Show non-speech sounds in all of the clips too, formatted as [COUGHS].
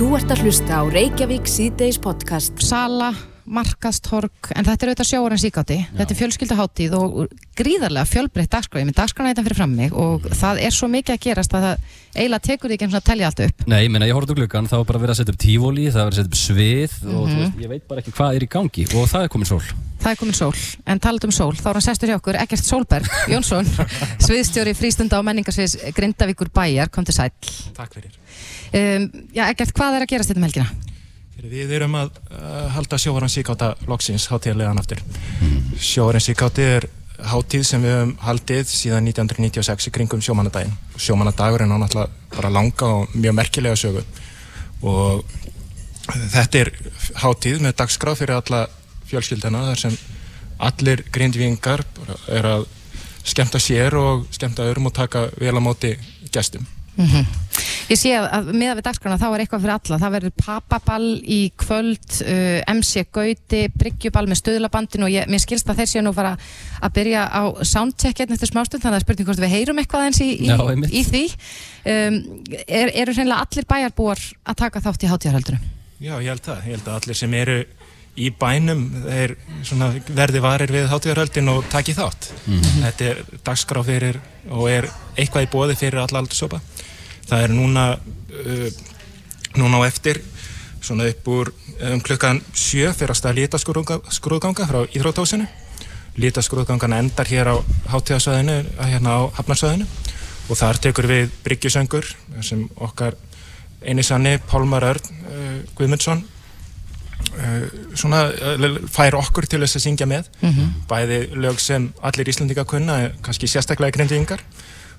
Þú ert að hlusta á Reykjavík síðdeis podcast. Sala, markastorg, en þetta er auðvitað sjóarins ígátti. Þetta er fjölskyldaháttíð og gríðarlega fjölbreytt dagskráð. Ég minn dagskrána þetta fyrir fram mig og það er svo mikið að gerast að það eiginlega tekur því ekki eins og að telja allt upp. Nei, ég meina, ég horfði úr gluggan, það var bara verið að setja upp tífóli, það var að setja upp svið og þú Mhm. veist, ég veit bara ekki hvað er í gangi og það er komin sól. Það er komin sól, en talað um sól, þá er hann sestur hjá okkur, Ekkert Sólberg [LAUGHS] Jónsson, sviðstjóri frístunda og menningarsviðs Grindavíkur bæjar, kom til sæl. Takk fyrir. Um, já, Ekkert, hvað er að gerast þetta um helgina? Við erum að uh, halda sjóvarans síkáta loksins hátíðarlegan aftur. Mm. Sjóvarans síkáti er hátíð sem við höfum haldið síðan 1996 í kringum sjómanadaginn. Sjómanadagurinn á náttúrulega bara langa og mjög merkilega sögu og þetta er hátíð með dagskrá fyrir alla fjölskyldana þar sem allir grindvingar er að skemmta sér og skemmta öðrum og taka vel á móti gestum. Mm Ég sé að, miða við dagskrána þá er eitthvað fyrir alla. Það verður papaball í kvöld, uh, MC Gauti, bryggjuball með stöðlabandin og ég, mér skilst að þeir séu nú fara að byrja á soundcheck hérna eftir smástund, þannig að það er spurning hvort við heyrum eitthvað eins í, í, Já, einmitt. í því. Um, er, eru hreinlega allir bæjarbúar að taka þátt í hátíðarhöldunum? Já, ég held það. Ég held að allir sem eru í bænum þeir svona verði varir við hátíðarhöldin og taki þátt. Þetta er dagskrá fyrir og er eitthvað í bóði fyrir alla aldursópa. Það er núna, uh, núna á eftir svona upp úr um klukkan sjö fyrir að staða lítaskrúðganga frá Íþrótósinu. Lítaskrúðgangan endar hér á hátíðarsvæðinu, hérna á Hafnarsvæðinu og þar tekur við bryggjusöngur sem okkar eini sanni Pálmar Örn uh, Guðmundsson uh, svona uh, fær okkur til þess að syngja með Mhm. bæði lög sem allir Íslandinga kunna kannski sérstaklega grindingar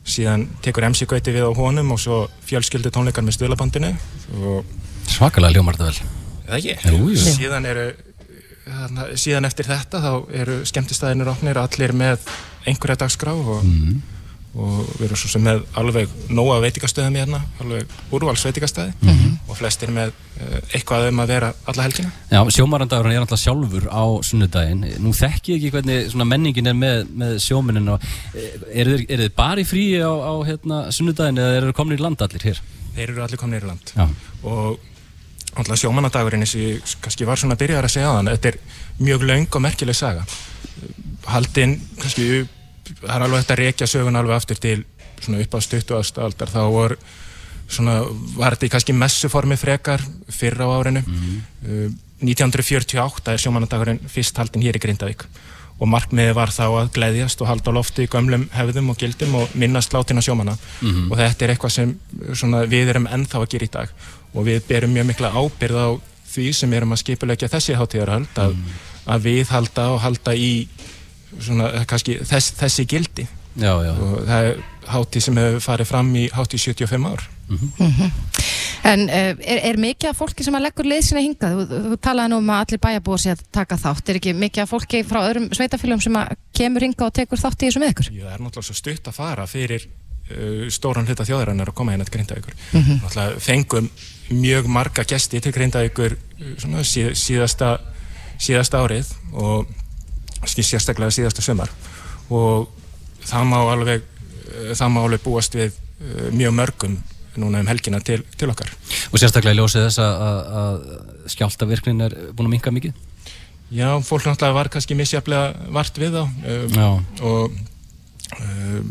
síðan tekur MC Gauti við á honum og svo fjölskyldu tónleikar með stöðlabandinu og Svakalega ljómar þetta vel. eða ekki Jú, síðan eru þarna, síðan eftir þetta þá eru skemmtistæðinir opnir allir með einhverja dagskrá og, Mhm. Og við erum svo sem með alveg nóga veitingastöðum hérna, alveg úrvals veitingastæði Mhm. og flestir með uh, eitthvað um að vera alla helgina Já, sjómarandagurinn er alltaf sjálfur á sunnudaginn. Nú þekki ég ekki hvernig svona menningin er með, með sjóminin og eru þið, er þið bara í fríi á, á hérna, sunnudaginn eða eru þið komin í land allir hér? þeir eru allir komnir í land Já. og alltaf sjómanadagurinn eins og kannski var svona að byrja að segja á þann þetta er mjög löng og merkileg saga haldinn kannski það er alveg hægt að rekja sögun alveg aftur til svona upp á stuttu aldar. Þá var svona var þetta í kannski messuformi frekar fyrr á árinu. Uh, 1948 er sjómanadagurinn fyrst haldinn hér í Grindavík. Og markmiði var þá að gleðjast og halda á lofti í gömlum hefðum og gildum og minnast látina sjómana Mhm. og þetta er eitthvað sem svona, við erum ennþá að gera í dag. Og við berum mjög mikla ábyrð á því sem erum að skipulegja þessi hátíðarhald að, að við halda og halda í svona, eh, kannski, þess, þessi gildi Já, já. og það er hátíð sem hefur farið fram í hátíð 75 ár En uh, er, er mikið af fólki sem að leggur leið sína hingað? Þú, þú talaði nú um að allir bæjarbúar sé að taka þátt. Er ekki mikið af fólki frá öðrum sveitafélagum sem að kemur hingað og tekur þátt í þessu með ykkur? Jú, það er náttúrulega svo stutt að fara fyrir uh, stóran hluta þjóðarinnar að koma hérna til Grindavíkur. Mhm. Náttúrulega fengum mjög marga gesti til Grindavíkur svona, síð, síðasta, síðasta árið og sérstaklega síðasta sumar og það má alveg, uh, það má alveg búast við uh, mjög mörgum núna um helgina til, til okkar. Og sérstaklega í ljósið þess að, að, að skjáltavirknin er búin að minka mikið? Já, fólk náttúrulega var kannski misjaflega vart við þá um, og um,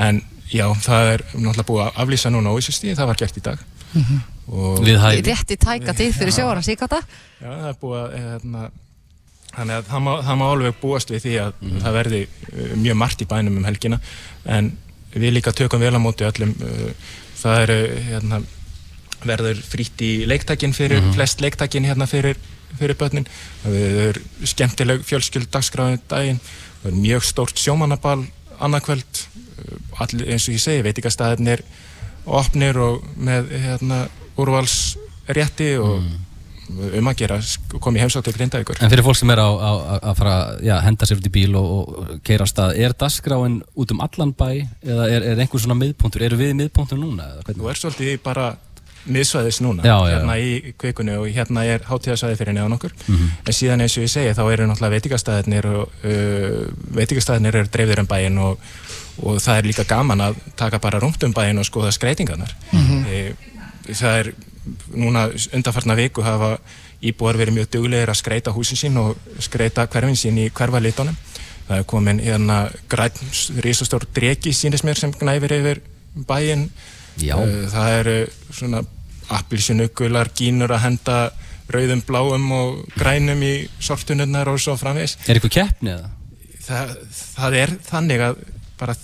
en já, það er náttúrulega búið að aflýsa núna á þessu stíði, það var gert í dag Mhm. og Við hæfi. Rétt í tæka tíð fyrir sjóarans íkáta? Já, það er búið að hérna, þannig að það má, það má alveg búast við því að það verði uh, mjög margt í bænum um helgina. En við líka tökum vel á móti öllum uh, það eru hérna, verður frýtt í leiktækin fyrir flest leiktækin hérna fyrir, fyrir börnin. Það er skemmtileg fjölskyld dagskráðin daginn. Það er mjög stórt sjómannabal annarkvöld allir, eins og ég segi, veitingastæðinir opnir og með hérna, úrvalsrétti og um að gera, kom í heimsáttu grindavíkur En fyrir fólk sem er á, á, á- að fara já, henda sér út í bíl og, og keira á stað, er dagskráin út um allan bæ eða er, er einhver svona miðpunktur? Eru við miðpunktur núna? eða hvernig? Þú er svolítið bara miðsvæðis núna Já, já, hérna í kvikunni og hérna er hátíðasvæði fyrir neðan okkur Mhm. en síðan eins og ég segi þá eru náttúrulega veitingastæðinir og uh, veitingastæðinir eru dreifðir um bæinn og, og það er líka gaman að taka bara rúmt um bæinn og skoða skreitingarnar Mhm. e, það er núna undanfarnar viku hafa íbúar verið mjög duglegir að skreita húsin sín og skreita hverfin sín í hverfalitónum. Það er komin hérna græn, risastór dregi sínist mér sem gnæfir yfir bæinn. Já. Uh, Það eru svona appilsinu, gular, gínur að henda rauðum, bláum og grænum í sortunurnar og svo framvegis. Er eitthvað keppni eða? Það, það er þannig að bara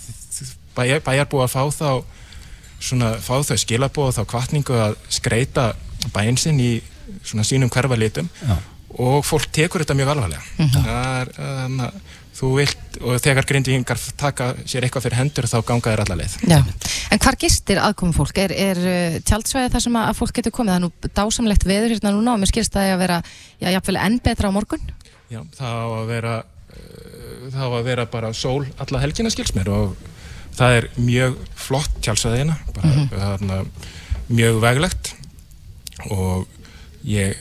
bæjar búið að fá þá svona, fá þau skilabóð og þá kvartningu að skreita bæinn sinn í svona sínum hverfa litum Já. og fólk tekur þetta mjög alvarlega það er um, þú vilt og þegar grindvíkingar taka sér eitthvað fyrir hendur þá ganga þér alla leið Já, en hvar gistir aðkomum fólk? Er, er uh, tjaldsvæði þar sem að að fólk getur komið? Það er nú dásamlegt veður hérna núna og mér skilst það að vera, já, jafnvel enn betra á morgun. Já, það á að vera uh, það á að vera bara sól alla helgina skils mér og það er mjög flott tjálsæðina bara þarna, mjög veglegt og ég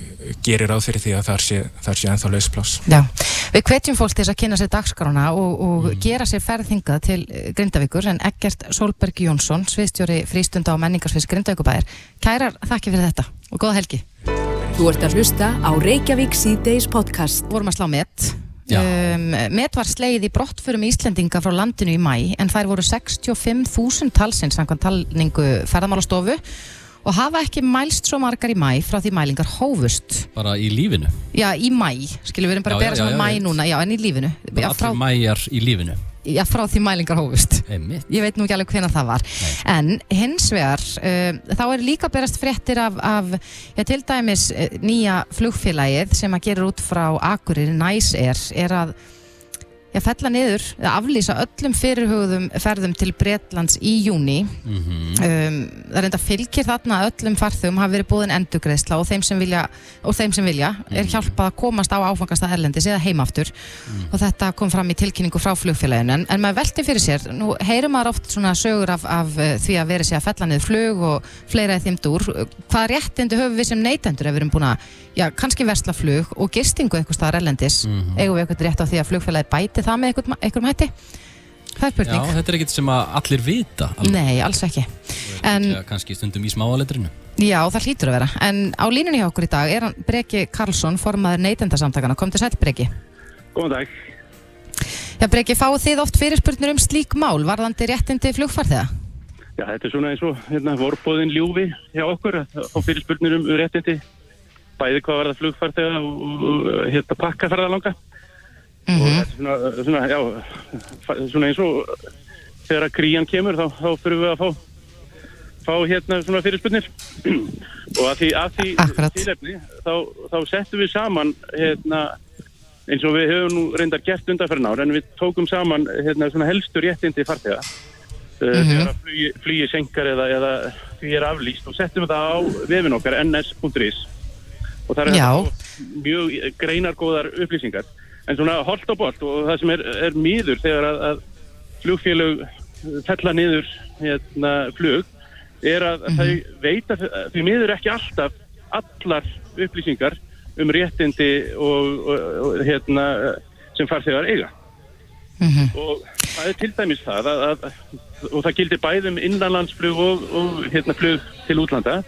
gerir ráð fyrir því að þar sé, þar sé ennþá lausplás Já, við hvetjum fólk til þess að kynna sér dagskrána og, og gera sér ferðingað til eh, Grindavíkur en Eggert Solberg Jónsson, sviðstjóri frístunda og menningarsviðs Grindavíkubæðir, kærar þakki fyrir þetta og góða helgi. Þú ert að hlusta á Reykjavík síðdeis podcast. Vorum að slá met. Um, met var sleið í brottförum Íslendinga frá landinu í mæ en þær voru 65.000 talsins samkvæmt talningu ferðamálastofu og hafa ekki mælst svo margar í mæ frá því mælingar hófust. Bara í lífinu? Já, í mæ, skilur við erum bara að bera saman mæ núna, já, en í lífinu. Bara Já, frá, allir mæjar í lífinu? Já, frá því mælingar hófust. Einmitt. Ég veit nú ekki alveg hvena það var. En hins vegar, uh, þá er líka berast fréttir af, af já, til dæmis uh, nýja flugfélagið sem að gera út frá Akureyri Næs er, er að já, fella niður, eða aflýsa öllum fyrirhugðum ferðum til Bretlands í júni. Mhm. Um, það reynda fylgir þarna að öllum farþugum hafi verið búin endugreðsla og þeim sem vilja, og þeim sem vilja er hjálpað að komast á áfangasta erlendis eða heimaftur og þetta kom fram í tilkynningu frá flugfélaginu. En, en maður velti fyrir sér, nú heyrum maður oft svona sögur af, af uh, því að vera sér að fella niður flug og fleira í þeim dúr. Hvað réttindi höfum við sem neytendur ef við erum búin að, já, kannski versla flug og gistingu eitthvað á bæti það með eitthvað, eitthvað hætti það er Já, spurning þetta er ekkert sem að allir vita alveg. Nei, alls ekki en Já, kannski stundum í smáaletrinu Já, það hlýtur að vera. En á línunni hjá okkur í dag er hann Breki Karlsson, formaður neytendasamtakana. Kom til sæl, Breki. Góðan dag. Já, Breki, fáið þið oft fyrirspurnir um slík mál, varðandi réttindi flugfarþega? Já, þetta er svona eins og hérna, vorbóðin ljúfi hjá okkur að fá fyrirspurnir um réttindi bæði hvað var það flugfarþega og, og, og hérna pakkaferðalanga og þetta er svona, svona, já, svona eins og þegar að krían kemur þá, þá fyrir við að fá fá hérna svona fyrirspurnir. Og að því, að því tilefni þá, þá settum við saman hérna eins og við höfum nú reyndar gert undanferðin ár en við tókum saman hérna svona helstu réttindi farþega. Uh, þegar að flugi, flugi senkar eða, eða því er aflýst og settum við það á vefin okkar ns.is og það er mjög greinargóðar upplýsingar en svona holt og bolt og það sem er, er mýður þegar að, að flugfélög fella niður hérna, flug er að þau veita því miður ekki alltaf allar upplýsingar um réttindi og, og, og hérna sem farþegar eiga. Og það er til dæmis það að, að, og það gildir bæðum innanlandsflug og, og hérna flug til útlanda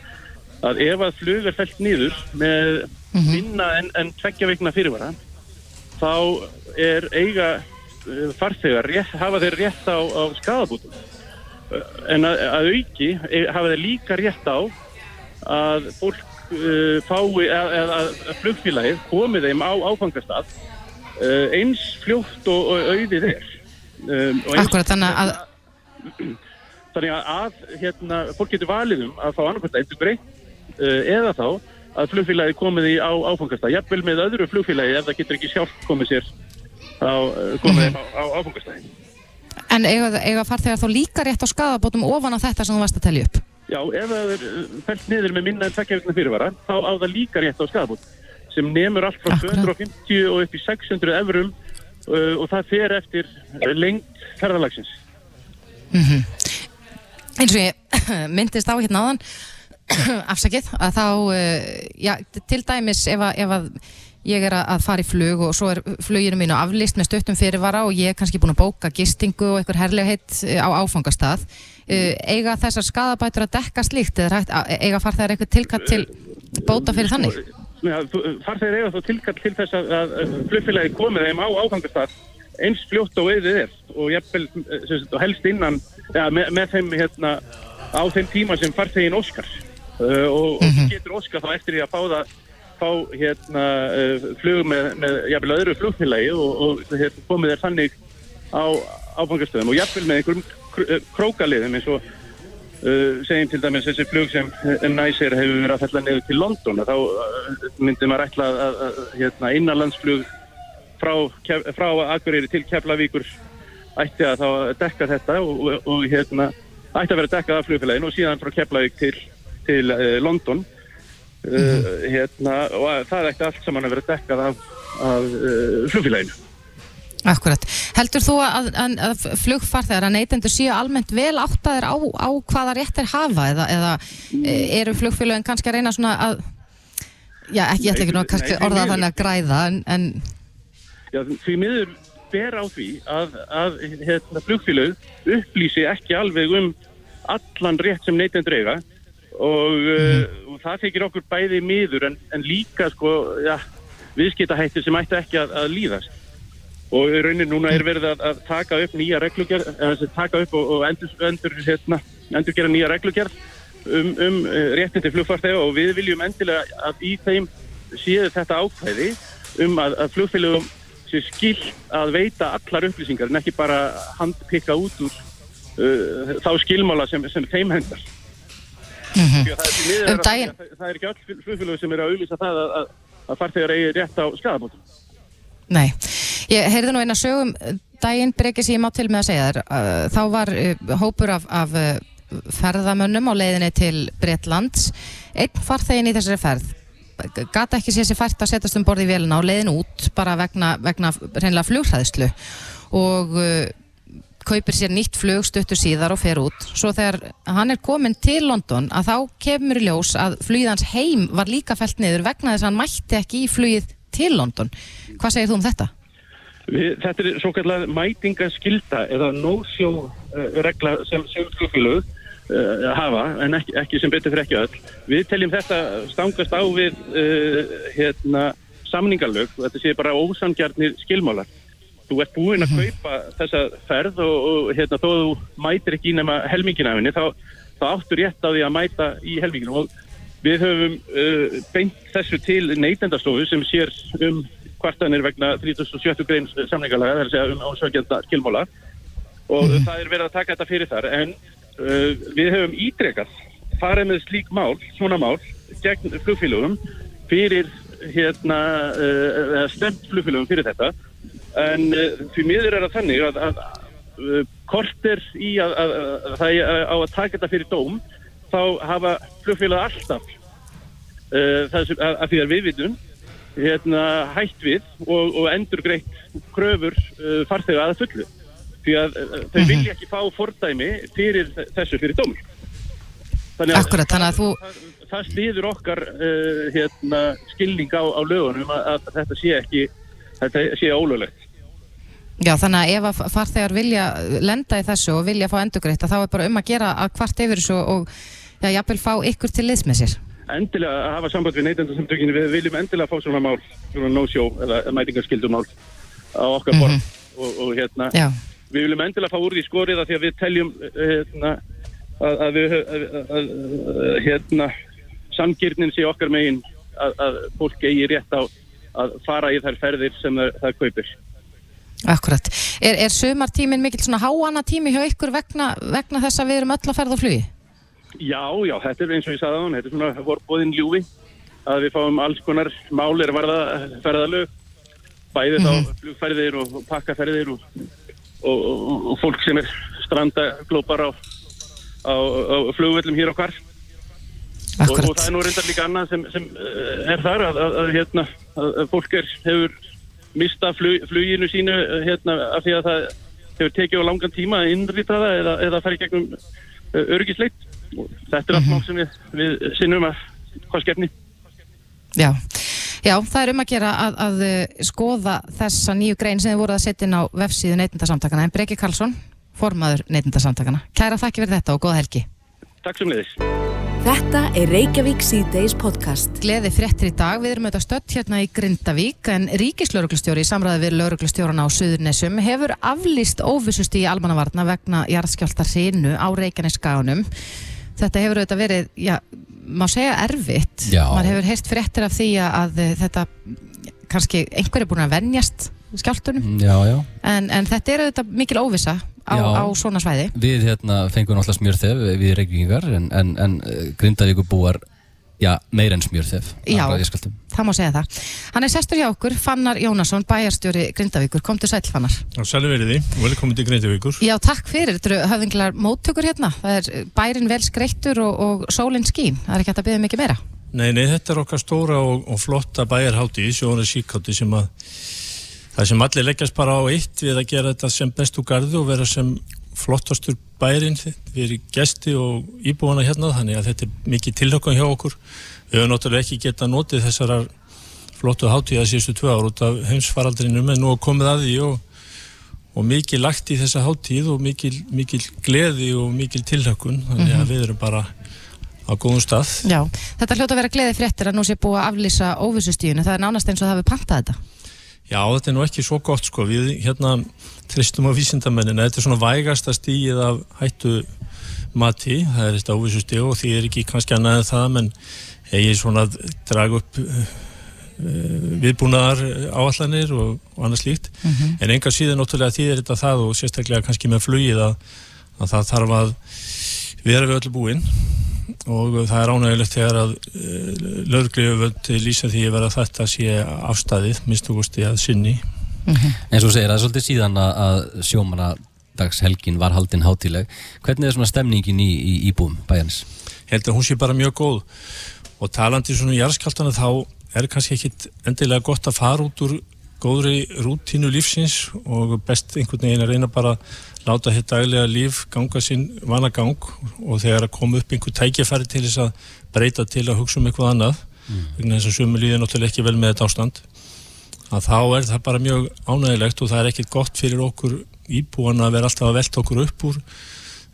að ef að flug er fælt niður með minna en, en tveggja veikna fyrirvara þá er eiga eh, farþegar rétt, hafa þeir rétt á, á skadabútum en að, að auki eh, hafa þeir líka rétt á að fólk uh, fái að, að, að flugfélagið komi þeim á áfangastað uh, eins fljótt og, og auðið er. Um, og Akkurat, þannig að, þannig að, að hérna, fólk getur valið um að fá annarkvæmt endur breytt uh, eða þá að flugfélagi komið í á áfangastað. Jafnvel með öðru flugfélagi ef það getur ekki sjálf komið sér á, uh, komið þeim á, á áfangastæðin. En eiga, eiga farþegar þá líka rétt á skadabótum ofan á þetta sem þú varst að telja upp? Já, ef það er uh, fellt niður með minna en tvekja vikna fyrirvara þá á það líka rétt á skadabót sem nemur allt frá Akkurat. 250 og upp í 600 evrum uh, og það fer eftir lengt ferðalagsins. Eins og ég [COUGHS] myndist á hérna áðan [CLEARS THROAT] afsakið að þá uh, já, til dæmis ef að, ef að ég er að, fara í flug og svo er fluginu mínu aflist með stöttum fyrirvara og ég er kannski búin að bóka gistingu og einhver herlegheit á áfangastað uh, eiga þessar skadabætur að dekka slíkt eða eiga farþegar eitthvað tilkatt til bóta fyrir þannig? Farþegar eiga þá tilkall til þess að, að flugfélagi komið þeim á áfangastað eins fljótt og auðið er og eh, og helst innan ja, með, með þeim hérna á þeim tíma sem farþegin Óskar uh, og, og getur Óskar þá eftir því að fá það fá hérna uh, flug með, með jafnvel öðru flugfélagi og, og hérna, komið þeir þannig á áfangastöðum og jafnvel með einhverjum eh, krókaliðum eins og uh, segjum til dæmis þessi flug sem næsir hefur verið að fella niður til London þá uh, myndi maður ætla að, að, hérna, innanlandsflug frá, frá Akureyri til Keflavíkur ætti að þá dekka þetta og, og, og hérna ætti að vera dekkað af flugfélaginu og síðan frá Keflavík til, til uh, London uh, hérna, og að, það ætti allt saman að vera dekkað af, af uh, flugfélaginu. Akkurat. Heldur þú að, að, að flugfarþegar að neytendur séu almennt vel áttaðir á, á hvaða rétt er hafa eða, eða mm. eru flugfélagin kannski að reyna svona að já, ekki, ég ætla ekki nú að kannski orða þannig að græða en, en Já, því miður ber á því að, að hérna, flugfélög upplýsi ekki alveg um allan rétt sem neytendur eiga og, uh, og það þykir okkur bæði miður en, en líka sko, ja, viðskiptahættir sem ætti ekki að, að líðast og raunin núna er verið að, að taka upp nýja sem sagt, taka upp og, og endur, endur, hérna, endur gera nýja reglugerð um, um uh, réttindi flugfarþega og við viljum endilega að í þeim séu þetta ákvæði um að, að flugfélögum sé skilt að veita allar upplýsingar en ekki bara handpikka út úr uh, þá skilmála sem, sem þeim hendar. Um er að- daginn- það, það er ekki öll flugfélög sem eru að auðvisa það að, að, að farþegar eigi rétt á skadabótum. Nei, ég heyrði nú eina sögum daginn brekið sem ég má til með að segja þér. Uh, þá var uh, hópur af, af ferðamönnum á leiðinni til Bretlands. Einn farþegin í þessari ferð. Gata ekki sér sér fært að setjast um borði í vélina og leiðin út bara vegna, vegna reynlega flughræðslu. Og kaupir sér nýtt flug stuttur síðar og fer út svo þegar hann er komin til London að þá kemur í ljós að flugið hans heim var líka fælt niður vegna þess að hann mætti ekki í flugið til London hvað segir þú um þetta? Við, þetta er svo kallar mætingaskilda eða no-show uh, regla sem flugfélög uh, hafa en ekki, ekki sem betur fyrir ekki öll. Við teljum þetta stangast á við uh, hérna, samningarlög og þetta sé bara ósangjarnir skilmálar. Þú ert búinn að kaupa þessa ferð og, og hérna, þó að þú mætir ekki nema helmingin af henni þá, þá áttu rétt á því að mæta í helminginu og við höfum uh, beint þessu til neytendastofu sem sér um kvartanir vegna 37. grein samningarlaga, það er að segja um ásvægjanda skilmála. Og það er verið að taka þetta fyrir þar en uh, við höfum ítrekað farið með slík mál, svona mál gegn flugfélögum fyrir hérna, uh, stemt flugfélögum fyrir þetta en uh, því miður er það þannig að, að, að kort er í að, að, að það er á að taka þetta fyrir dóm þá hafa flugfélag alltaf uh, það sem að, að því að við vitum hérna, hætt við og, og endur greitt kröfur uh, farþega að fullu. Því að uh, þau vilja ekki fá fordæmi fyrir þessu fyrir dómur Þannig Akkúrat, þannig að þú- það, það stýður okkar uh, hérna, skilning á, á lögunum að, að þetta sé ekki þetta sé ólöglegt. Já, þannig að ef að farþegar vilja lenda í þessu og vilja fá endugreitt þá er bara um að gera að hvart yfir þessu og já, jafnvel fá ykkur til liðs með sér. endilega að hafa samband við neytendarsamtökinu við viljum endilega fá svona mál svona no-show eða mætingarskildumál á okkar borð. Og, og hérna Já, við viljum endilega fá úr því skorið af því að við teljum eh, hérna, að, að við að, hérna samgirnin sé okkar megin að, að fólk eigi rétt á að fara í þær ferðir sem það, kaupir akkurat. Er, er sumartíminn mikill svona háana tími hjá ykkur vegna, vegna þess að við erum öll að ferða á flugi? Já, já, þetta er eins og ég sagði á hann þetta er svona vorbóðin ljúfi að við fáum alls konar málir varða ferðalög bæði þá flugferðir og pakkaferðir og, og, og, og fólk sem er strandaglópar á, á, á flugvöllum hér og hvar og, og það er nú reyndar líka annað sem, sem eh, er þar að, að, að, hérna, að, fólk er, hefur mista flug, fluginu sínu eh, hérna, af því að það hefur tekið á langan tíma að innrýta það eða, eða í gegnum uh, örgisleit og þetta er allt mál sem við, við sinnum að hvað skefni Já. Já, það er um að gera að, að skoða þessa nýju grein sem þið voruð að setja inn á vefsíðu neytindasamtakana. En Breki Karlsson, formaður neytindasamtakana. Kæra þakki fyrir þetta og góða helgi. Takk sem leiðis Þetta er Reykjavík C-Days podcast. Gleði fréttir í dag, við erum auðvitað stött hérna í Grindavík en ríkislauruglustjóri í samræði við lauruglustjórana á Suðurnesum hefur aflýst óvissust í almannavarna vegna jarðskjálta hrinu á Reykjaneskaganum. Þetta hefur auðvitað verið, já, má segja erfitt. Já. Man hefur heyrt fréttir af því að, þetta, kannski einhver er búin að venjast skjáltunum Já, já. en, en þetta er auðvitað mikil óvissa á, á svona svæði. Við hérna fengum náttúrulega smjörþef við reykvíkingar en, en, en eh, Grindavíkur búar já, meir en smjörþef Já. Það má segja það. Hann er sestur hjá okkur, Fannar Jónasson, bæjarstjóri Grindavíkur. Komdu sæl, Fannar. Já, sælu verið því, velkomin til Greindavíkur. Já, takk fyrir. Þetta eru höfðinglar móttökur hérna. Það er bærin vel skreittur og, og sólinn skín. Það er ekki hægt að byggja mikið meira. Nei, nei, þetta er okkar stóra og, og flotta bæjarhátti, sjóna síkátti sem að það sem allir leggjast bara á eitt við að gera þetta sem best úr gardu og vera sem flottastur bærin við erum gesti og íbúana hérna þannig að þetta er mikið tilhökkan hjá okkur. Við höfum náttúrulega ekki getað notið þessarar flottu hátíða síðustu tvö ár út af heimsfaraldrinum en nú er komið að því og, og mikið lagt í þessa hátíð og mikil, mikil gleði og mikil tilhökkun þannig að við erum bara á góðum stað. Já, þetta hljóta að vera gleði fréttir að nú sé búið að aflýsa óvissustíðinu. Það er nánast eins og það hefur pantað þetta. Já, þetta er nú ekki svo gott sko, við hérna tristum á vísindamennina, þetta er svona vægasta stíið af hættu mati, það er þetta óvissu stíð og því er ekki kannski annað en það, menn ég er svona að draga upp uh, viðbúnaðar áallanir og, og annað slíkt, en enga síðan náttúrulega því er þetta það og sérstaklega kannski með flugið að, að það þarf að vera við öllu búinn og það er ánægilegt þegar að uh, lögregljöfund lýsa því að vera þetta sé afstæðið, minnstu kosti að sinni. eins og þú segir, það er svolítið síðan að, að sjómanadagshelgin var haldin hátileg hvernig er svona stemningin í, í íbúum bæjarnis? Ég held að hún sé bara mjög góð og talandi svona í jarðskjáltana þá er kannski ekkit endilega gott að fara út úr góðri rútínu lífsins og best einhvern veginn að reyna bara að láta hitt daglega líf ganga sinn vanagang og þegar að koma upp einhver tækjafæri til þess að breyta til að hugsa um eitthvað annað vegna þess að sömu líði náttúrulega ekki vel með þetta ástand að þá er það bara mjög ánægilegt og það er ekkit gott fyrir okkur íbúan að vera alltaf að velta okkur upp úr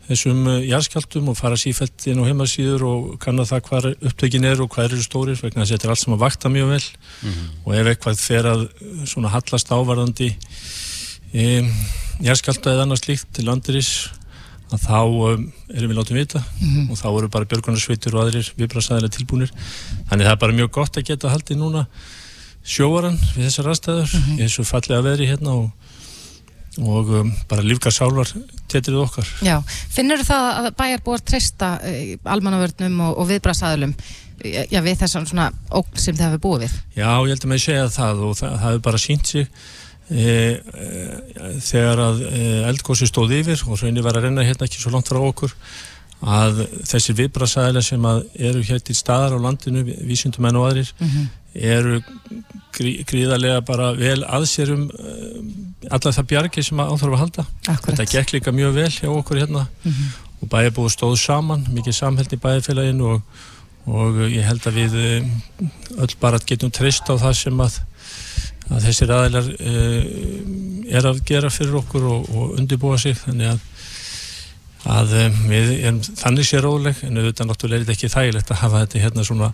þessum uh, jarðskjáltum og fara sífælt inn á heimasíður og kanna það hvað upptökin er og hvað eru stórir vegna þess að þetta er allt sem að vakta mjög vel. Og ef eitthvað fer að svona hallast ávarðandi um, jarðskjálta eða annars líkt til landiris að þá um, erum við látum vita. Og þá eru bara björgunarsveitur og aðrir viðbrastæðilega tilbúnir. Þannig það er bara mjög gott að geta haldið núna sjóvaran við þessar aðstæður í þessu fallega veðri hérna og, og um, bara lífgar sálvar tétrið okkar. Já, finnur það að bæjar búið að treysta uh, almannavörnum og, og viðbrasaðalum já, við þessan svona ógn sem þið hefur búið við? Já, ég held að maður segja það og það, það hefur bara sínt sig e, e, þegar að e, eldgósi stóð yfir og hraunir var að renna hérna ekki svo langt frá okkur að þessir viðbrasæðilega sem að eru hér til staðar á landinu, vísindumenn og aðrir eru grí, gríðarlega bara vel aðsérum allar það bjargi sem að áþarf að halda. Akkurat. þetta gekk líka mjög vel hjá okkur hérna. Og bæjarbúið stóð saman mikið samheld í bæjarfélaginu og, og ég held að við öll bara getum treyst á það sem að, að þessir aðeinar uh, er að gera fyrir okkur og, og undirbúa sig. Þannig að að um, við erum þannig sér róleg en auðvitað náttúrulega er þetta ekki þægilegt að hafa þetta hérna svona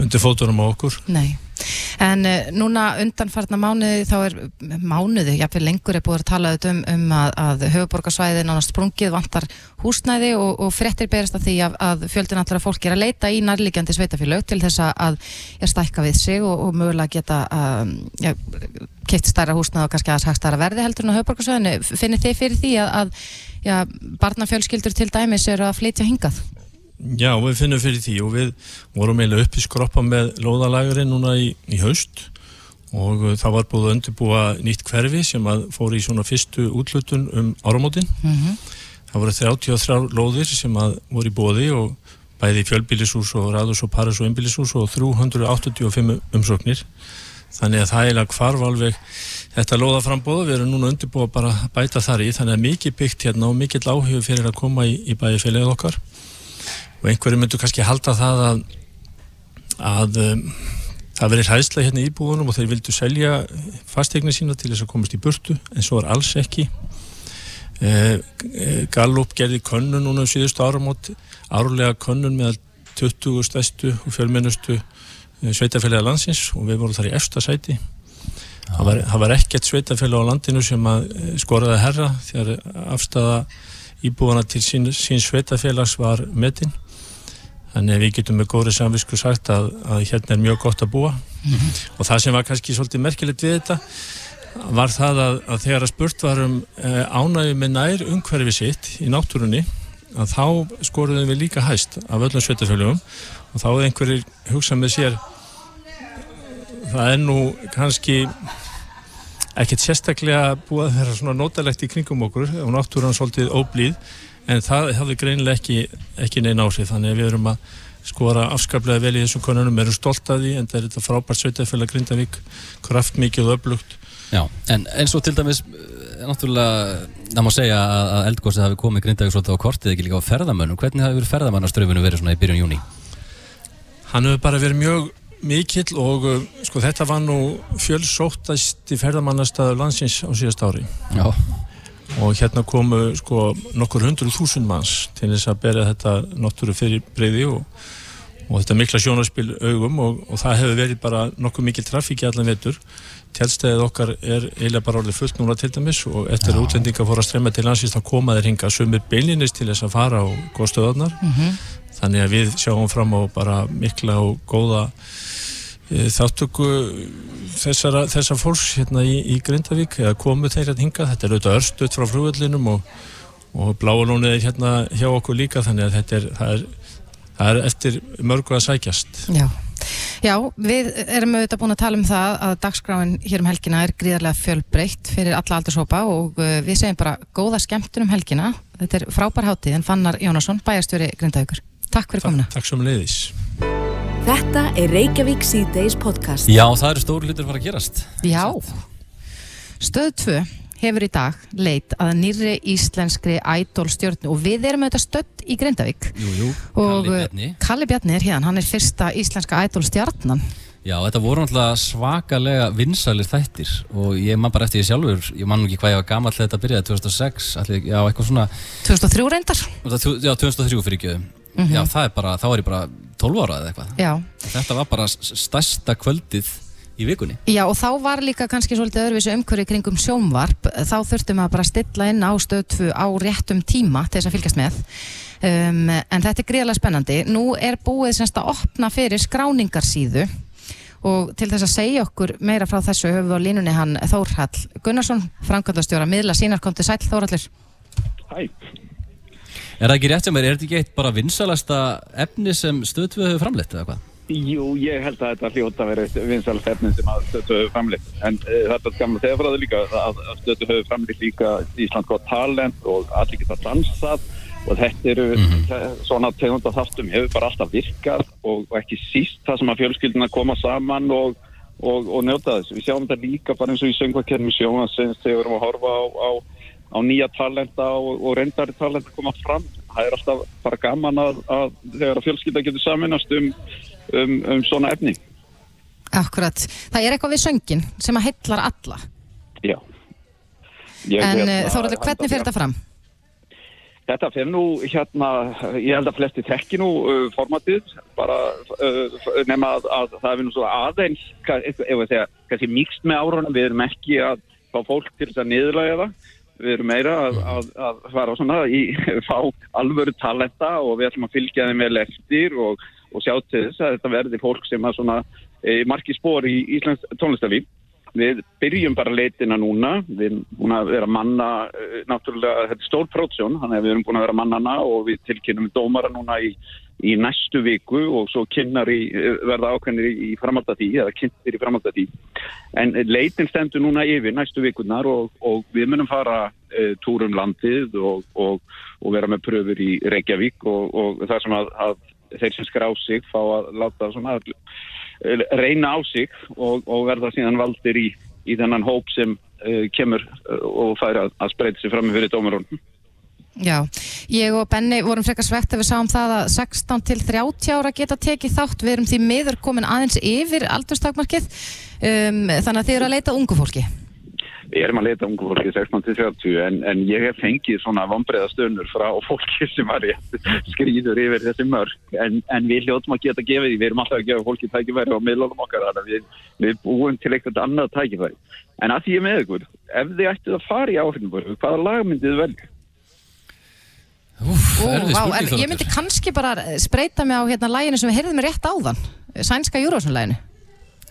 undir fótunum á okkur. Nei, en uh, núna undanfarna mánuði þá er mánuði, jáfnveg lengur er búið að tala um, um að, að höfuborgarsvæði nánast sprungið vantar húsnæði og, og fréttir berast að því að, að fjöldin allra fólk er að leita í nærliggjandi sveitafélög til þess að, að stækka við sig og, og mögulega geta ja, keitt stærra húsnæði og kannski að sagstara verði heldur en á höfuborgarsvæðinu. Finnir þið fyrir því að, að ja, barnafjölskyldur til dæmis eru að flytja hingað? Já, við finnum fyrir því og við vorum eiginlega upp í skroppa með lóðalagurinn núna í, í haust og uh, það var búið að undirbúa nýtt hverfi sem að fór í svona fyrstu útlutun um áramótin. Það voru 33 lóðir sem að voru í bóði og bæði fjölbýlishús og ræðus og paras og einbýlishús og 385 umsóknir. Þannig að það eiginlega hvarf alveg þetta lóða frambóða, við erum núna undirbúa bara að bæta þar í, þannig að mikið byggt hérna og mikill áhug fyrir að koma í, í bæði félagið okkar. Og einhverju myndu kannski halda það að, að um, það verið hræðsla hérna í íbúðunum og þeir vildu selja fastegna sína til þess að komast í burtu en svo er alls ekki. Eh, Gallup gerði könnun núna um síðustu áramót. Árlega könnun með 20 stæstu og fjölmennustu sveitafélagi landsins og við vorum þar í efsta sæti. Það var, það var ekkert sveitafélag á landinu sem að eh, skoraði herra þegar afstæða íbúana til sín, sín sveitafélags var metin. Þannig að við getum með góri samvisku sagt að, að hérna er mjög gott að búa. Mm -hmm. og það sem var kannski svolítið merkilegt við þetta var það að, að þegar að spurt varum eh, ánægi með nær umhverfi sitt í náttúrunni að þá skoruðum við líka hæst af öllum sveitafélagum og þá er einhverjir hugsað með sér það er nú kannski ekkert sérstaklega búið að vera svona nótalegt í kringum okkur og náttúrann svolítið óblíð en það hafði greinilega ekki, ekki neina áhrif. Þannig að við erum að skora afskaplega vel í þessum konunum, erum stolt að því en það er þetta frábært sveitafélag Grindavík kraftmikið og öflugt. Já, en eins og til dæmis náttúrulega, það má segja að eldgósið hafi komið Grindavík svolítið á kortið ekki líka á ferðamönnum, hvernig hafi verið ferðamannaströfunu verið svona í byrjun júni? Hann hefur bara verið mjög mikill og uh, sko þetta var nú fjölsóttast í ferðamannastæðu landsins á síðast ári Já. og hérna komu sko nokkur hundru þúsund manns til þess að berja þetta náttúru fyrir breyði og, og þetta mikla sjónarspil augum og, og það hefur verið bara nokkuð mikil trafík í allan vetur tjálstæðið okkar er eiginlega bara orðið fullt núna til dæmis og eftir að útlendinga fór að streyma til landsins þá koma þeir hinga sumir beilinist til þess að fara á góðstöðarnar mm -hmm. þannig að við sjáum fram á bara mikla og góða e, þáttöku þessara, þessar fólks hérna í, í Grindavík. Eða komu þeir að hinga, þetta er auðvitað örstuðt frá flugvellinum og, og bláalónið er hérna hjá okkur líka þannig að þetta er, það er, það er eftir mörgu að sækjast. Já Já, við erum auðvitað búin að tala um það að dagskráin hér um helgina er gríðarlega fjölbreytt fyrir alla aldershópa og uh, við segjum bara góða skemmtun um helgina. Þetta er frábær hátíð en Fannar Jónasson, bæjarstjóri Grindavíkur. Takk fyrir komina. Takk svo með leiðis. Þetta er Reykjavík C-Days podcast. Já, það eru stóru hlutur að fara að gerast. Já. Stöð 2 hefur í dag leit að nýri íslenskri ædolstjórn og við erum auðvitað stödd í Grindavík jú, jú. og Kalli Bjarni. Kalli Bjarni er hérna, hann er fyrsta íslenska ædolstjarnan Já, þetta voru náttúrulega svakalega vinsælir þættir og ég man bara eftir því sjálfur, ég man ekki hvað ég var gammal þegar þetta byrjaði, 2006, allir, já, eitthvað svona 2003 reyndar? Já, 2003 fyrir ekki, mm -hmm. já, það er bara, þá er ég bara 12 ára eða eitthvað Já Þetta var bara stærsta kvöldið í vikunni. Já og þá var líka kannski svolítið öðruvísu umhverju kringum sjónvarp. Þá þurftum að bara stilla inn á stöðtfu á réttum tíma til þess að fylgjast með. Um, en þetta er greiðlega spennandi. Nú er búið semst að opna fyrir skráningarsíðu. Og til þess að segja okkur meira frá þessu höfum við á línunni hann Þórhall Gunnarsson framkvæmdastjóra miðla sínarkonti Sæl Þórhallur. Hæ. Er það ekki rétt sem er, er þetta ekki eitt bara vinsalasta efni sem stöðtfu hefur framleitt eða hvað? Jú, ég held að þetta hljóta að vera vinsal stefnin sem að stötu höfu framleitt en uh, þetta er gamla þegarfræði líka að, að stötu höfu framleitt líka Ísland gott talent og allir geta dansað og þetta eru mm -hmm. svona tegunda þáttum hefur bara alltaf virkað og, og ekki síst það sem að fjölskyldina koma saman og, og, og njóta þess. Við sjáum þetta líka bara eins og í söngvakermi sjónasins þegar við erum að horfa á, á, á nýja talenta og reyndari talenta koma fram. Það er alltaf bara gaman að, að þegar að fjölskylda getur saminast um um, um svona efni. Akkurat. Það er eitthvað við söngin sem að heillar alla. Já. Ég en hérna, Þóraldur, hvernig fyrir þetta fram? Þetta fyrir nú hérna, ég held að flesti tekki nú uh, formatið, bara uh, nema að, að það er nú svo aðeins, ef við segja, kannski mikst með árunum, við erum ekki að fá fólk til þess að niðurlæga það, við erum meira að, að, að fara svona í [LAUGHS] fá alvöru talenta og við ætlum að fylgja þeim vel eftir og og sjá til þess að þetta verði fólk sem að svona e, marki spór í Íslands tónlistafí. Við byrjum bara leitina núna, við erum að vera manna, e, náttúrulega, þetta er stór prótsjón, þannig að við erum búin að vera mannana og við tilkynum dómara núna í, í næstu viku og svo kynnar í, e, verða ákveðnir í, framhaldatí, eða kynntir í framhaldatí. En leitin stendur núna yfir næstu vikunar og, og við munum fara e, túrum landið og, og, og vera með pröfur í Reykjavík og það sem að, að þeir sem skrá sig fá að láta svona, reyna á sig og, og verða síðan valdir í, í þennan hóp sem uh, kemur uh, og fær að, að spreita sig fram með fyrir dómarunum. Já, ég og Benny vorum frekar svegt að við sáum það að 16 til 30 ára geta tekið þátt, við erum því miður komin aðeins yfir aldurstakmarkið, um, þannig að þið eru að leita ungu fólki. Við erum að leita ungu fólki 16-30 en, en ég hef fengið svona vombriða stönnur frá [LAUGHS] fólki sem rétt skrýður yfir þessi mörg en, en við hljóttum að geta gefið því, við erum alltaf að gefa fólki tækifæri á miðlunum okkar þannig að við, við búum til eitthvað annað tækifæri. En að því ég er með ykkur, ef þið ættið að fara í áhrifnum hvaða lag myndið þið velja? Úf, Ó, erfið vá, er, ég myndi kannski bara spreita mig á hérna læginu sem við heyrðum rétt áðan sænska Júrósson-læginu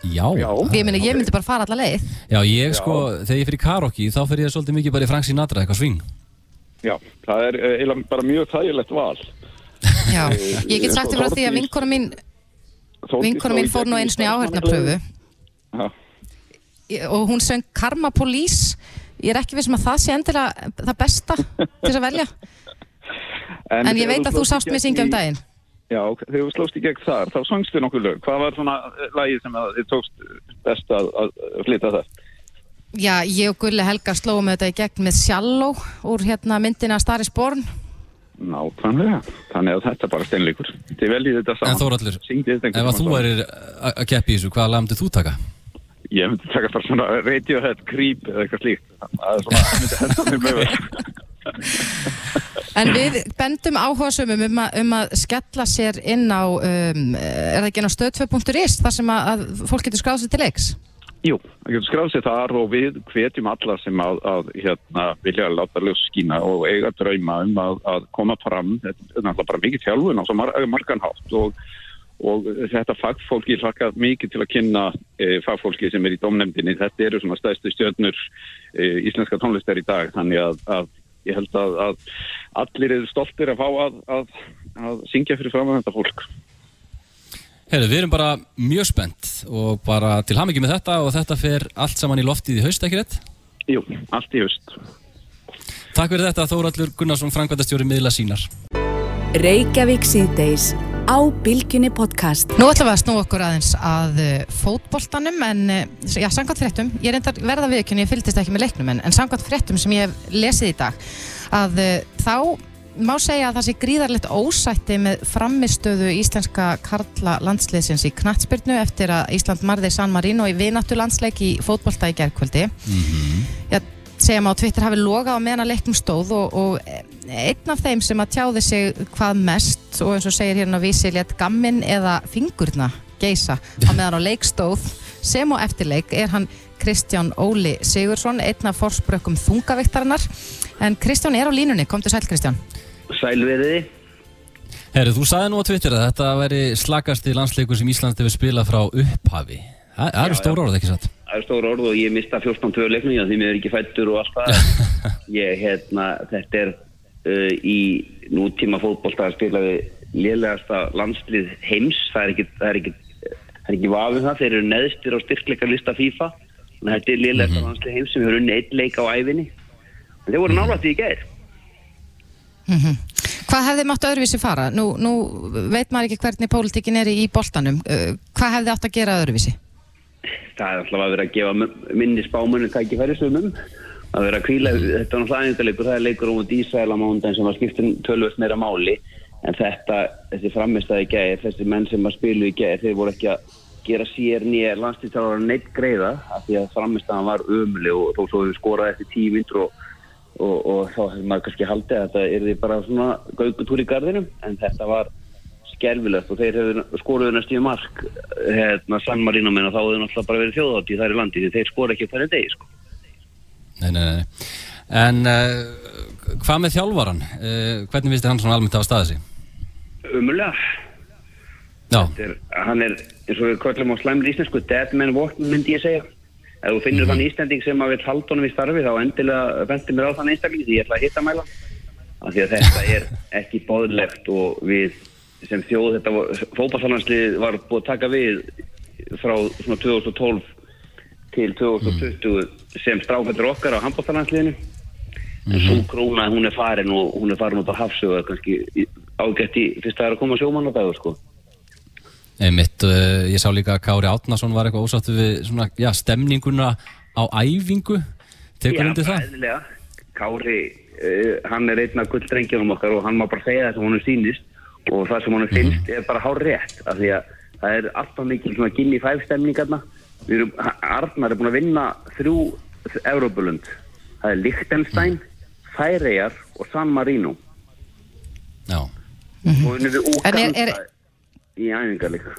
Já, Já. ég, myndi, ég myndi bara fara alla leið. Já, ég sko, þegar ég fyrir karaoke þá fer ég svolítið mikið bara í Frank Sinatra, eitthvað sving Já, það er eh, eiginlega bara mjög þægilegt val. Já, ég get sagt þér frá því að vinkona mín vinkona mín fór nú eins og í áhörnapröfu Já. og hún söng Karma Police. Ég er ekki vissum að það sé endilega það besta til að velja. [LAUGHS] En ég þegar veit að þú sást mig gegn syngja um í- daginn Já, þegar þú slóst í gegn þar, þá sangst þið nokkuð lög. Hvað var svona eh, lagið sem að þið tókst best að, að flytta það? Já, ég og Gulli Helga slóum þetta í gegn með Sjalló úr hérna myndina Star is Born Nákvæmlega. Þannig að þetta er bara steinleikur. Þið veljið þetta saman. En þetta ef að þú værir að í þessu, hvaða lag myndið þú taka? Ég myndi taka bara svona Radiohead, Creep eða eitthvað slíkt. Það er svona, [LAUGHS] myndi henda mér með vel. [LAUGHS] En við bendum áhugasumum um, að- um að skella sér inn á um, er það ekki inn á stöð2.is þar sem að, að fólk getur skráð sér til leiks Jú, það getur skráð sér þar og við hvetjum alla sem að, að hérna, vilja láta ljós skína og eiga drauma um að, að koma fram. Þetta er náttúrulega bara mikið þjálfun á svo mar margan hátt og, og þetta fagfólki hlakka mikið til að kynna e, fagfólki sem er í domnefndinni. Þetta eru svona stæðstu stjörnur e, íslenska tónlistar í dag þannig að, að ég held að, að allir eru stoltir að fá að, að, að syngja fyrir fram að þetta fólk. Herru, við erum bara mjög spennt og bara til hamingi með þetta og þetta fer allt saman í loftið í haust, ekki rétt? Jú, allt í haust. Takk fyrir þetta Þórallur Gunnarsson, Frankvæntastjóri miðla sínar. Reykjavík síðdeis á Bilginni podcast. Nú ætlum við að snú okkur aðeins að uh, fótboltanum en uh, já, samkvæmt fréttum, ég reyndar verða viðkynni, ég fylgdist ekki með leiknum en, en samkvæmt fréttum sem ég hef lesið í dag að uh, þá má segja að það sé gríðarlegt ósætti með framistöðu íslenska karla landsliðsins í knattspyrnu eftir að Ísland marði San Marino í vináttu landsleik í fótbolta í gerðkvöldi. Já, segja að Twitter hafi logað á meðan að leiknum stóð og, og einn af þeim sem að tjáði sig hvað mest og eins og segir hérna á vísi létt gammin eða fingurna geisa á meðan á leik stóð sem á eftirleik er hann Kristján Óli Sigursson einn af forsprökkum þungaviktarinnar en Kristján er á línunni, komdu sæl Kristján Sælveriði. Herru, þú sagði nú á Twitter að þetta væri slagasti landsleikur sem Ísland hefur spilað frá upphafi. Það eru stóra orð, ekki satt? Það er stóra orð og ég mista 14 töluleiknum, já því mér er ekki fættur og allt það. [LAUGHS] ég, hérna, þetta er uh, í nútíma fótbolta að spila við lélegasta landslið heims. Það er ekki, það er ekki, það er ekki vafið það. Þeir eru neðstir á styrkleika lista FIFA. Að þetta er lélegasta landslið heims sem hefur unni eitt leik á æfinni. En þeir voru nálægt í gær. Hvað hefði mátt öðruvísi fara? Nú, nú veit maður ekki hvernig pólitíkin er í boltanum Uh, hvað hefði átt að gera öðruvísi? það er alltaf að vera að gefa minni spámunni tækifæri sumum að vera að kvíla, þetta var náttúrulega aðeindaleikur það er leikur um út á mánudaginn sem var skiptin tölvöld meira máli. En þetta, þessi framistæði gæðir þessi menn sem að spilu í gæðir þeir voru ekki að gera sér nýja landslýttálar neitt greiða af því að framistæðan var ömuleg og þó svo við skoraði eftir tíu vindur og, og, og þá hefði maður kannski haldið að þetta er því bara svona gaugutúr í gardinum en þetta var skelvilegt og þeir hefur skoruðu næstu í mark hérna San Marino minna þá hefur náttúrulega bara verið þjóðátt í þær í landi því þeir skora ekki hverju degi sko. Nei, nei, nei. En uh, hvað með þjálfaran? Uh, hvernig finnst þér hann svona almennt á staðið sig? Umulega, Já, er, hann er eins og við köllum á slæmri íslensku dead man walking myndi ég segja ef þú finnur þann íslending sem að vil halda honum í starfi þá endilega bendi mér á þann einstakling því ég ætla að hitta mæla af því að þetta er ekki bóðlegt og við sem þjóð þetta fókbaltalanslið var búið að taka við frá svona 2012 til 2020 sem stráfættur okkar á handbóltalandsliðinu en svo króna hún er farin og hún er farin út á hafsögu kannski ágætt í fyrst að það er að koma sjómann á dagur sko einmitt, uh, ég sá líka að Kári Átnason var eitthvað ósáttu við svona, já, stemninguna á æfingu. Tekur undir það? eðlilega. Kári, uh, hann er einn af gulldrengjónum okkar og hann má bara segja það sem honum sýnist og það sem honum finnst er bara hár rétt af því að það er alltaf mikil svona gilli fæf stemningarna við erum, Arnar er búin að vinna þrjú Európulund. Það er Liechtenstein, Færeyjar og San Marino. Já. Og við Mhm. En er- Úganda er- í æfingar líka.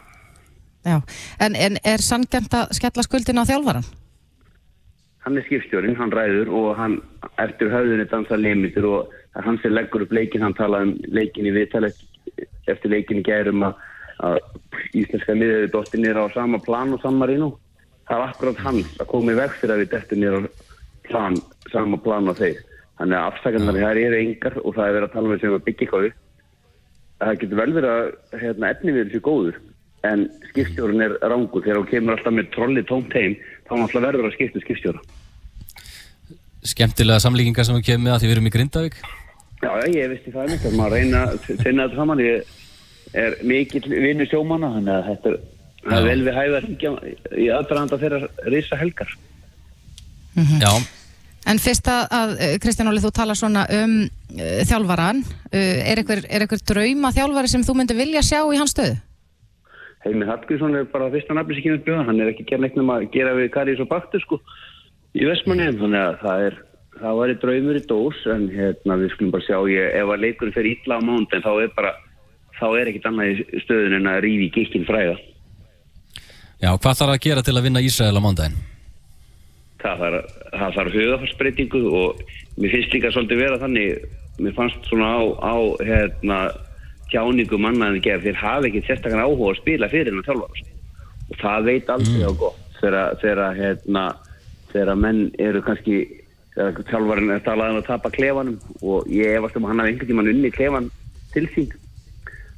Já, en, en er sanngjönd að skella skuldin á þjálfaran? Hann er skipstjórin, hann ræður og hann eftir höfðunni dansa limitur og er hann sem leggur upp leikin, hann talaði um leikin í viðtal eftir leikin í gærum að, að íslenska miðið dóttir nýra á sama plan og San Marino. Það var akkurat hann að koma í veg fyrir að við dettur nýra á plan, sama plan og þeir. Þannig að afsakarnar þær eru engar og það er verið að tala með sem að byggja upp. Það getur vel verið að hérna, efni við þessu góður en skipstjórun er rángur þegar hún kemur alltaf með trolli tómt heim þá hann alltaf verður að skipta skipstjóra. Skemmtilega samlíkingar sem við kemum með að því við erum í Grindavík. Já, ég veist það mitt að maður reyna að finna þetta saman ég er mikill vinnu sjómanna þannig að þetta er, það er vel við hringja í aðdraðanda þeirra risa helgar. Já, En fyrst að, að eh, Kristján Óli, þú talar svona um uh, þjálfaran, uh, er einhver, er einhver drauma þjálfari sem þú myndi vilja sjá í hans stöðu? Heimir Hallgrímsson er bara fyrsta nafni sem kemur bjóða hann er ekki gerð neitt nema að gera við Karis og Baktur sko í Vestmanni þannig að það er það var í draumur í dós en hérna við skulum bara sjá ég, ef að leikurinn fer ítla á mánd en þá er bara þá er ekkit annað í stöðun en að rífi gikkin fræða já, hvað þarf að gera til að vinna Ísrael á mándaginn? það þarf, þarf hugafarsbreytingu og mér finnst líka svolítið vera þannig mér fannst svona á, á hérna, tjáningu mannaðin gerð þeir hafa ekki sérstaklega áhuga að spila fyrir hennar þjálfara. Og það veit aldrei á gott þegar, þegar, hérna, menn eru kannski þjálfarin er talað um að tapa klefanum og ég efast um að hann hafi einhvern tímann unni klefan til sín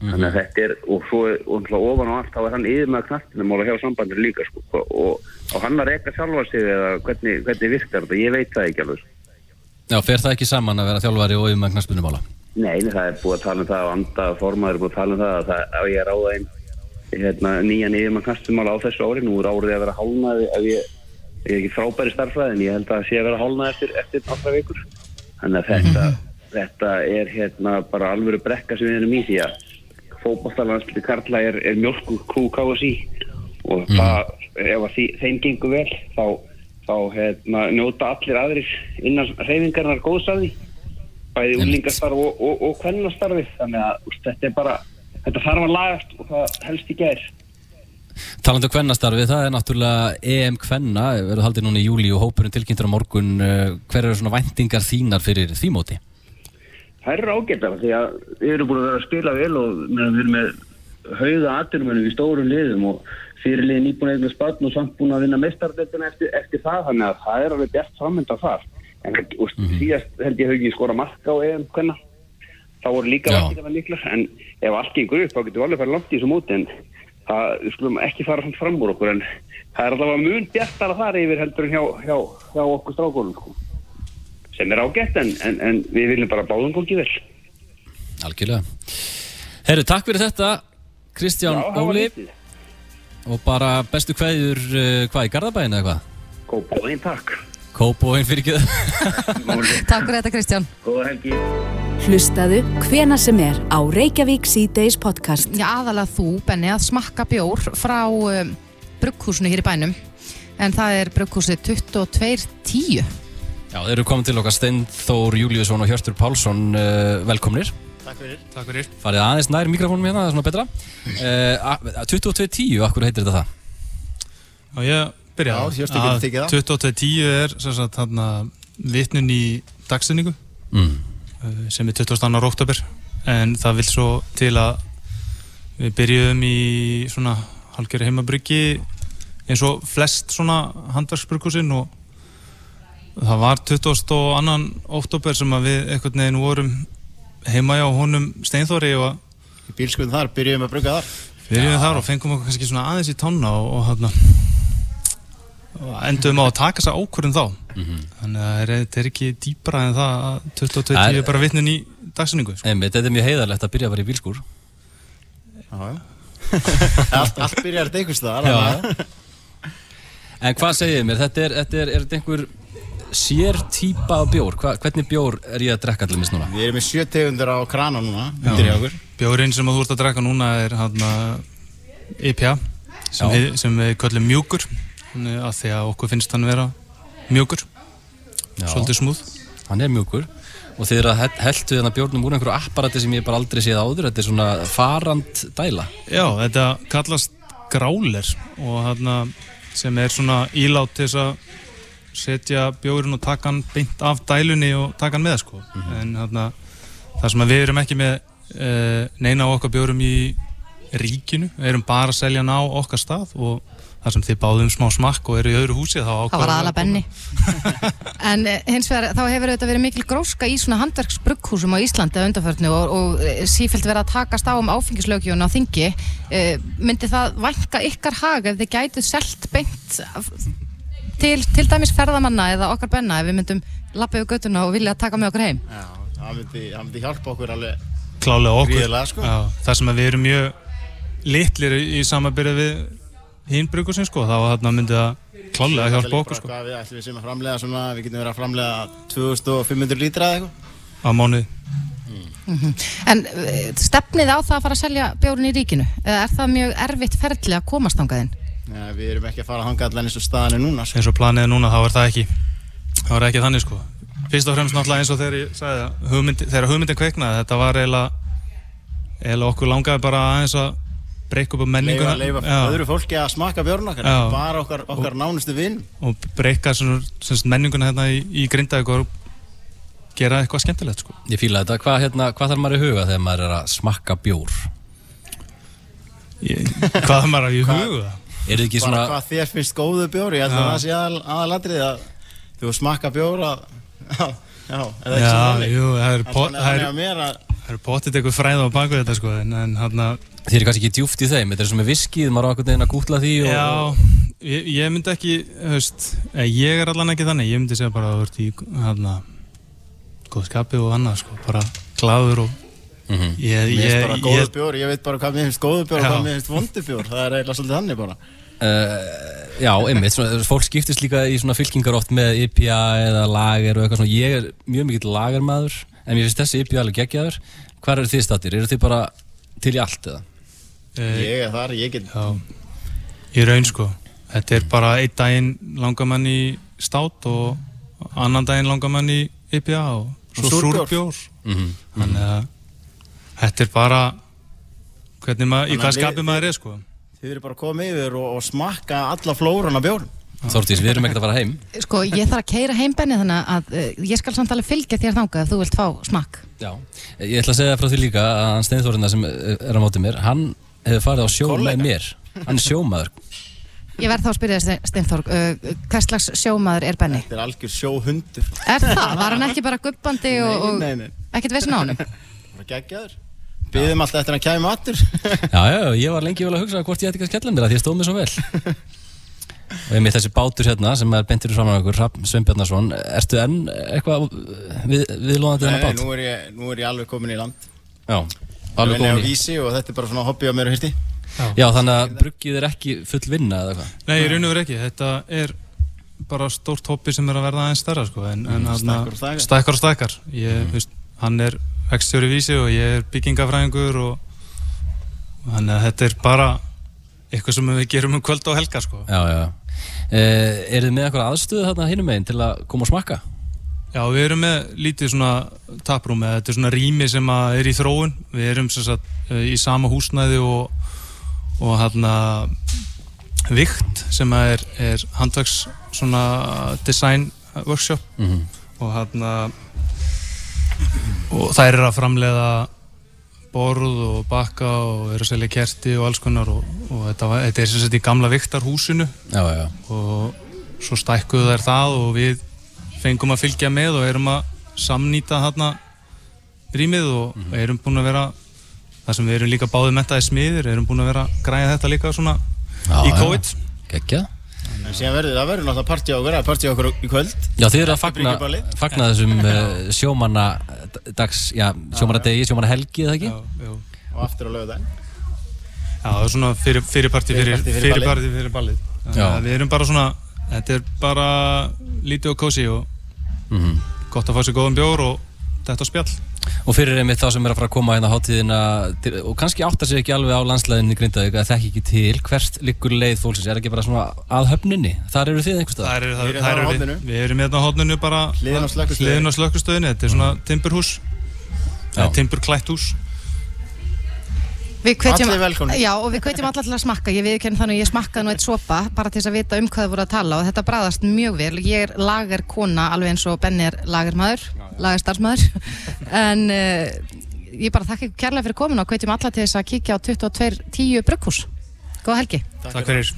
þannig að þetta er og svo og ofan á allt þá er hann yfir með knastinum og hjá sambandur líka sko, og, og hann að reyka sjálfa sig eða hvernig, hvernig virkar þetta, ég veit það ekki alveg Já, fer það ekki saman að vera þjálfari og yfir með knaspunumála? Nei, nei, það er búið að tala um það og anda formaður er búið að tala um það að það, ef ég ráða einn hérna, nýjan yfir með knastinmála á þessu ári. Nú er árið að vera hálnaði ef ég, ég er ekki frábæri starfræði en ég held að sé að vera hálnaði eftir, eftir að þetta, þetta er hérna bara alvöru brekka sem við erum í því að fótballtalansliti Karla er, er mjölku kú KSI og það, ef því, þeim gengur vel þá, þá hérna, njóta allir aðrir innan reyfingarnar góðsæði bæði úlingastarf og, og, og kvennastarfi þannig að úst, þetta er bara þetta þarf að lagast og það helst í gær. Talandu um kvennastarfi, það er náttúrulega EM kvenna, verður haldið núna í júli og hópurinn tilkynntur á morgun. eh, Hver eru svona væntingar þínar fyrir því móti? Það eru ágættar því að við erum búin að vera að spila vel og við erum með hauða aturmennu í stórum liðum og fyrirliðin nýbúin að eigna spann og samt búin að vinna mestardeltina eftir, eftir það þannig að það er alveg bjart framönda þar en og síðast held ég haugi skora marka á EM hvenna þá voru líka Já. vakið líklar en ef allt gengur upp þá getum við alveg farið langt í þessu móti en það, við skulum ekki fara samt fram úr okkur en það er allavega mun bjartara þar yfir heldur en hjá, hjá, hjá okkur strákólum sko. Sem er ágætt en, en, en við viljum bara báðum góðið vel Algjörlega. Herru, takk fyrir þetta, Kristján Já, það Óli og bara bestu kveðjur, uh, hvað, í Garðabæinu eða hvað? Kópavóin, takk. Kópóin fyrir ekki [LAUGHS] Takk fyrir þetta Kristján. Góða helgi. Hlustaðu hvena sem er á Reykjavík C-Days podcast. Já, aðalega þú, Benni, að smakka bjór frá um, brugghúsinu hér í bænum. En það er brugghúsið 2210. Já, þeir eru komin til okkar Steinþór Júliusson og Hjörtur Pálsson, uh, velkomnir. Takk fyrir. Takk fyrir. Farið aðeins nær mikrofónum hérna, það er svona betra. Uh, 2210, akkur heitir þetta það? Já, ég byrja. Já, Hjörtur getur tekið það. 2210 er sem sagt þarna vitnun í dagstæningu Mm. uh, sem er 22. oktober en það vil svo til að við byrjuðum í svona halgjörði heimabryggi eins og flest svona handverksbrygghúsin og það var 22. oktober sem að við einhvern veginn vorum heima hjá honum Steinþóri og Í bílskuðum þar, byrjuðum að brugga þar. byrjuðum þar og fengum okkur kannski svona aðeins í tána og, og, hérna, og enduðum á að taka þessa ákvörðum þá þannig að það er- þetta er ekki dýpra en það að 22 Það er- bara vitnin í dagsinningu sko. Einmitt, þetta er mjög heiðarlegt að byrja að vera í bílskúr. Já, já. [LAUGHS] allt, allt byrjar þetta einhvers staðar. Já. þannig að- En hvað segið þið mér, þetta er, þetta er, er þetta einhver sér típa bjór? Hva, hvernig bjór er ég að drekka allir mis núna? Við erum með sjö tegundur á krana núna, undir í okkur. Bjórinn sem að þú ert að drekka núna er hérna IPA sem, við, sem við köllum mjúkur að því að okkur finnst hann vera mjúkur Já. svolítið smúð Hann er mjúkur og þið eru að he- heltu þennan bjórnum úr einhverju apparati sem ég bara aldrei séð áður þetta er svona farand dæla Já, þetta kallast gráler og hérna sem er svona ílát til þess að setja bjórin og taka hann beint af dælunni og taka hann með sko. en hérna það sem við erum ekki með uh, neina á okkar bjórum í ríkinu, við erum bara að selja hann á okkar stað og þar sem þið báðum smá smakk og eru í öðru húsi þá Það var ákvæðum við aðalega að benni. en eh, hins vegar, þá hefur þetta verið mikil gróska í svona handverksbrugghúsum á Íslandi að undarförnu og, og eh, sífellt verið að takast á um áfengislögjónu á þingi. Eh, myndi það vænka ykkar hag ef þið gætuð selt beint af- til, til dæmis ferðamanna eða okkar benna ef við myndum lappa yfir göttuna og vilja taka með okkur heim? Já, það myndi, það myndi hjálpa okkur alveg klálega okkur Gríðarlega, sko. Já, það sem að við erum mjög litlir í, í samabyrði við hinn brukusinn sko, þá myndi það klálega hjálpa okkur sko, við ætlum við sem að framlega svona, við getum verið að framlega 2500 lítra eða eitthvað. á mánuði. En eh, stefnið á það að fara að selja bjórun í ríkinu? Eða er það mjög erfitt ferli að komast þangaðinn? Nei, við erum ekki að fara að hanga allan eins og staðan er núna. Sko. Eins og planið er núna, þá er það ekki, þá er ekki þannig sko. Fyrst og fremst náttúrulega eins og þegar ég sagði það, hugmyndi, þegar hugmyndin kveiknaði, þetta var eiginlega, eiginlega okkur langaði bara aðeins að breyka upp á menninguna. Leifa, leifa öðru fólki að smakka björn okkar, Já. bara okkar, okkar nánustu vinn. og breyka menninguna hérna í, í Grindavík og gera eitthvað skemmtilegt sko. Ég fíla þetta, hvað, hérna, hvað þarf maður í huga þegar maður er að smakka bjór? Ég, hvað maður að í huga? Er þið ekki Bara svona hvað þér finnst góðu bjór, ég held að Já. það sé aðal, aðalatrið að þú smakka bjór að, [LAUGHS] já, já, eða ekki Já, sem þannig. jú, það er pot- það er- Það potið eitthvað fræð á baku þetta sko, en, en hann að, Þið eru kannski ekki djúft í þeim, þetta er með viskið, maður á einhvern veginn að gútla því og, já, ég, ég myndi ekki, veist, eh, ég er allan ekki þannig, ég myndi segja bara að þú ert í, hann að, góð skapi og annað sko, bara glaður og Mhm. ég, mér finnst ég, bara góðu ég, bjór, ég veit bara hvað mér finnst góðu bjór og hvað mér finnst vondu bjór, það er eiginlega svolítið þannig bara. Uh, já, einmitt, svona, fólk skiptist líka í svona fylkingar oft með IPA eða lager og eitthvað svona, ég er mjög mikill lagermaður, en mér finnst þessi IPA alveg geggjaður. Hvar eru þið stattir? Eru þið bara til í allt eða? eh, Ég er þar, ég get, já, í raun sko, þetta er bara einn daginn langar mann í stát og annan daginn langar mann í IPA og svo súrbjór. súrbjór, Mm þannig að þetta er bara, hvernig maður, í hvað við- skapi maður er sko. þið eru bara að koma yfir og, og smakka alla flóran af bjórum. Þórtís, við erum ekkert að fara heim. Sko, ég þarf að keira heimbenni þannig að uh, ég skal samt alveg fylgja þér þangað ef þú vilt fá smakk. Já. Ég ætla að segja frá því líka að hann Steinþórina sem er á móti mér, hann hefur farið á sjó með mér. Hann er sjómaður. Ég verð þá að spyrja þér, Steinþór, uh, hvers slags sjómaður er Benni? Þetta er algjör sjóhundur. Er það? Var hann ekki bara guppandi og, og Nei, nei, nei, ekkert vesinn á honum? bara geggjaður. Byðum alltaf eftir að hann kæmi aftur. [LAUGHS] Já, já, ég var lengi vel að hugsa hvort ég ætti ekki að skella mér að því ég stóð mér svo vel. [LAUGHS] og ég með þessi bátur hérna sem er bentur fram á okkur, Hrafn Sveinbjarnarsson, ertu enn eitthvað við, viðlóðandi þennan Nei, bát? nú er, ég, nú er ég alveg komin í land. Já, alveg er komin í. vísi og þetta er bara svona hobby á mér og hirti. Já, þannig að bruggið er ekki full vinna eða eitthvað. Nei, ég raun og verið ekki. Þetta er bara stórt hoppi sem er að verða aðeins stærra sko. en, en Mm, stækkar og stækkar. stækkar og stækkar. Ég, mm. veist, hann er ekstjóri vísi og ég er byggingafræðingur og þannig að þetta er bara eitthvað sem við gerum um kvöld og helga sko. Já, já. Eh, er þið með eitthvað aðstöðu þarna hinum meginn til að koma og smakka? Já, við erum með lítið svona taprúm eða þetta er svona rými sem er í þróun. Við erum sem sagt eh, í sama húsnæði og, og hérna vikt sem er, er handverks svona design workshop Mhm. og hérna og þær eru að framleiða borð og bakka og eru að selja kerti og alls konar og, og þetta, var, þetta er sem sagt í gamla viktarhúsinu Já, já. og svo stækkuðu þær það og við fengum að fylgja með og erum að samnýta þarna rýmið og Mhm. erum búin að vera það sem við erum líka báðið mentaði smiðir erum búin að vera að græða þetta líka svona Já, í. COVID Geggjað. En síðan verður það verður náttúrulega partí á okkur, er partí á okkur í kvöld. Já, þið eru að fagna, fagna þessum uh, sjómanna dags, já, sjómanna degi, sjómanna helgi, eða ekki? Já, já. Og aftur á lögudaginn. Já, það er svona fyrir, fyrirparti fyrir, Fyrirpartí fyrir fyrir, ballið. fyrir, fyrir ballið að Við erum bara svona, þetta er bara lítið og kósi og Mm gott að fá sér góðan bjór og þetta spjall. Og fyrir einmitt þá sem er að fara að koma hérna á hátíðina og kannski áttar sig ekki alveg á landslæðinni Grindavík að þekki ekki til hvert liggur leið fólksins, er ekki bara svona að höfninni? Þar eru þið einhverstað Það eru, þar á eru við, horninu. við erum hérna á hodninu bara Hliðin á slökkustöðinni, þetta er svona timburhús. Já. eða timburklætt hús Allir velkomnir. Já, og við hvetjum alla til að smakka. Ég viðkenn þannig að ég smakkaði nú eitt sopa bara til þess að vita um hvað þið voru að tala og þetta bræðast mjög vel. Ég er lager kona alveg eins og Benni er lagermaður, lagerstarfsmaður. [LAUGHS] en uh, ég bara þakka ykkur kærlega fyrir komin og hvetjum alla til þess að kíkja á 22.10 brugghús. Góða helgi. Takk fyrir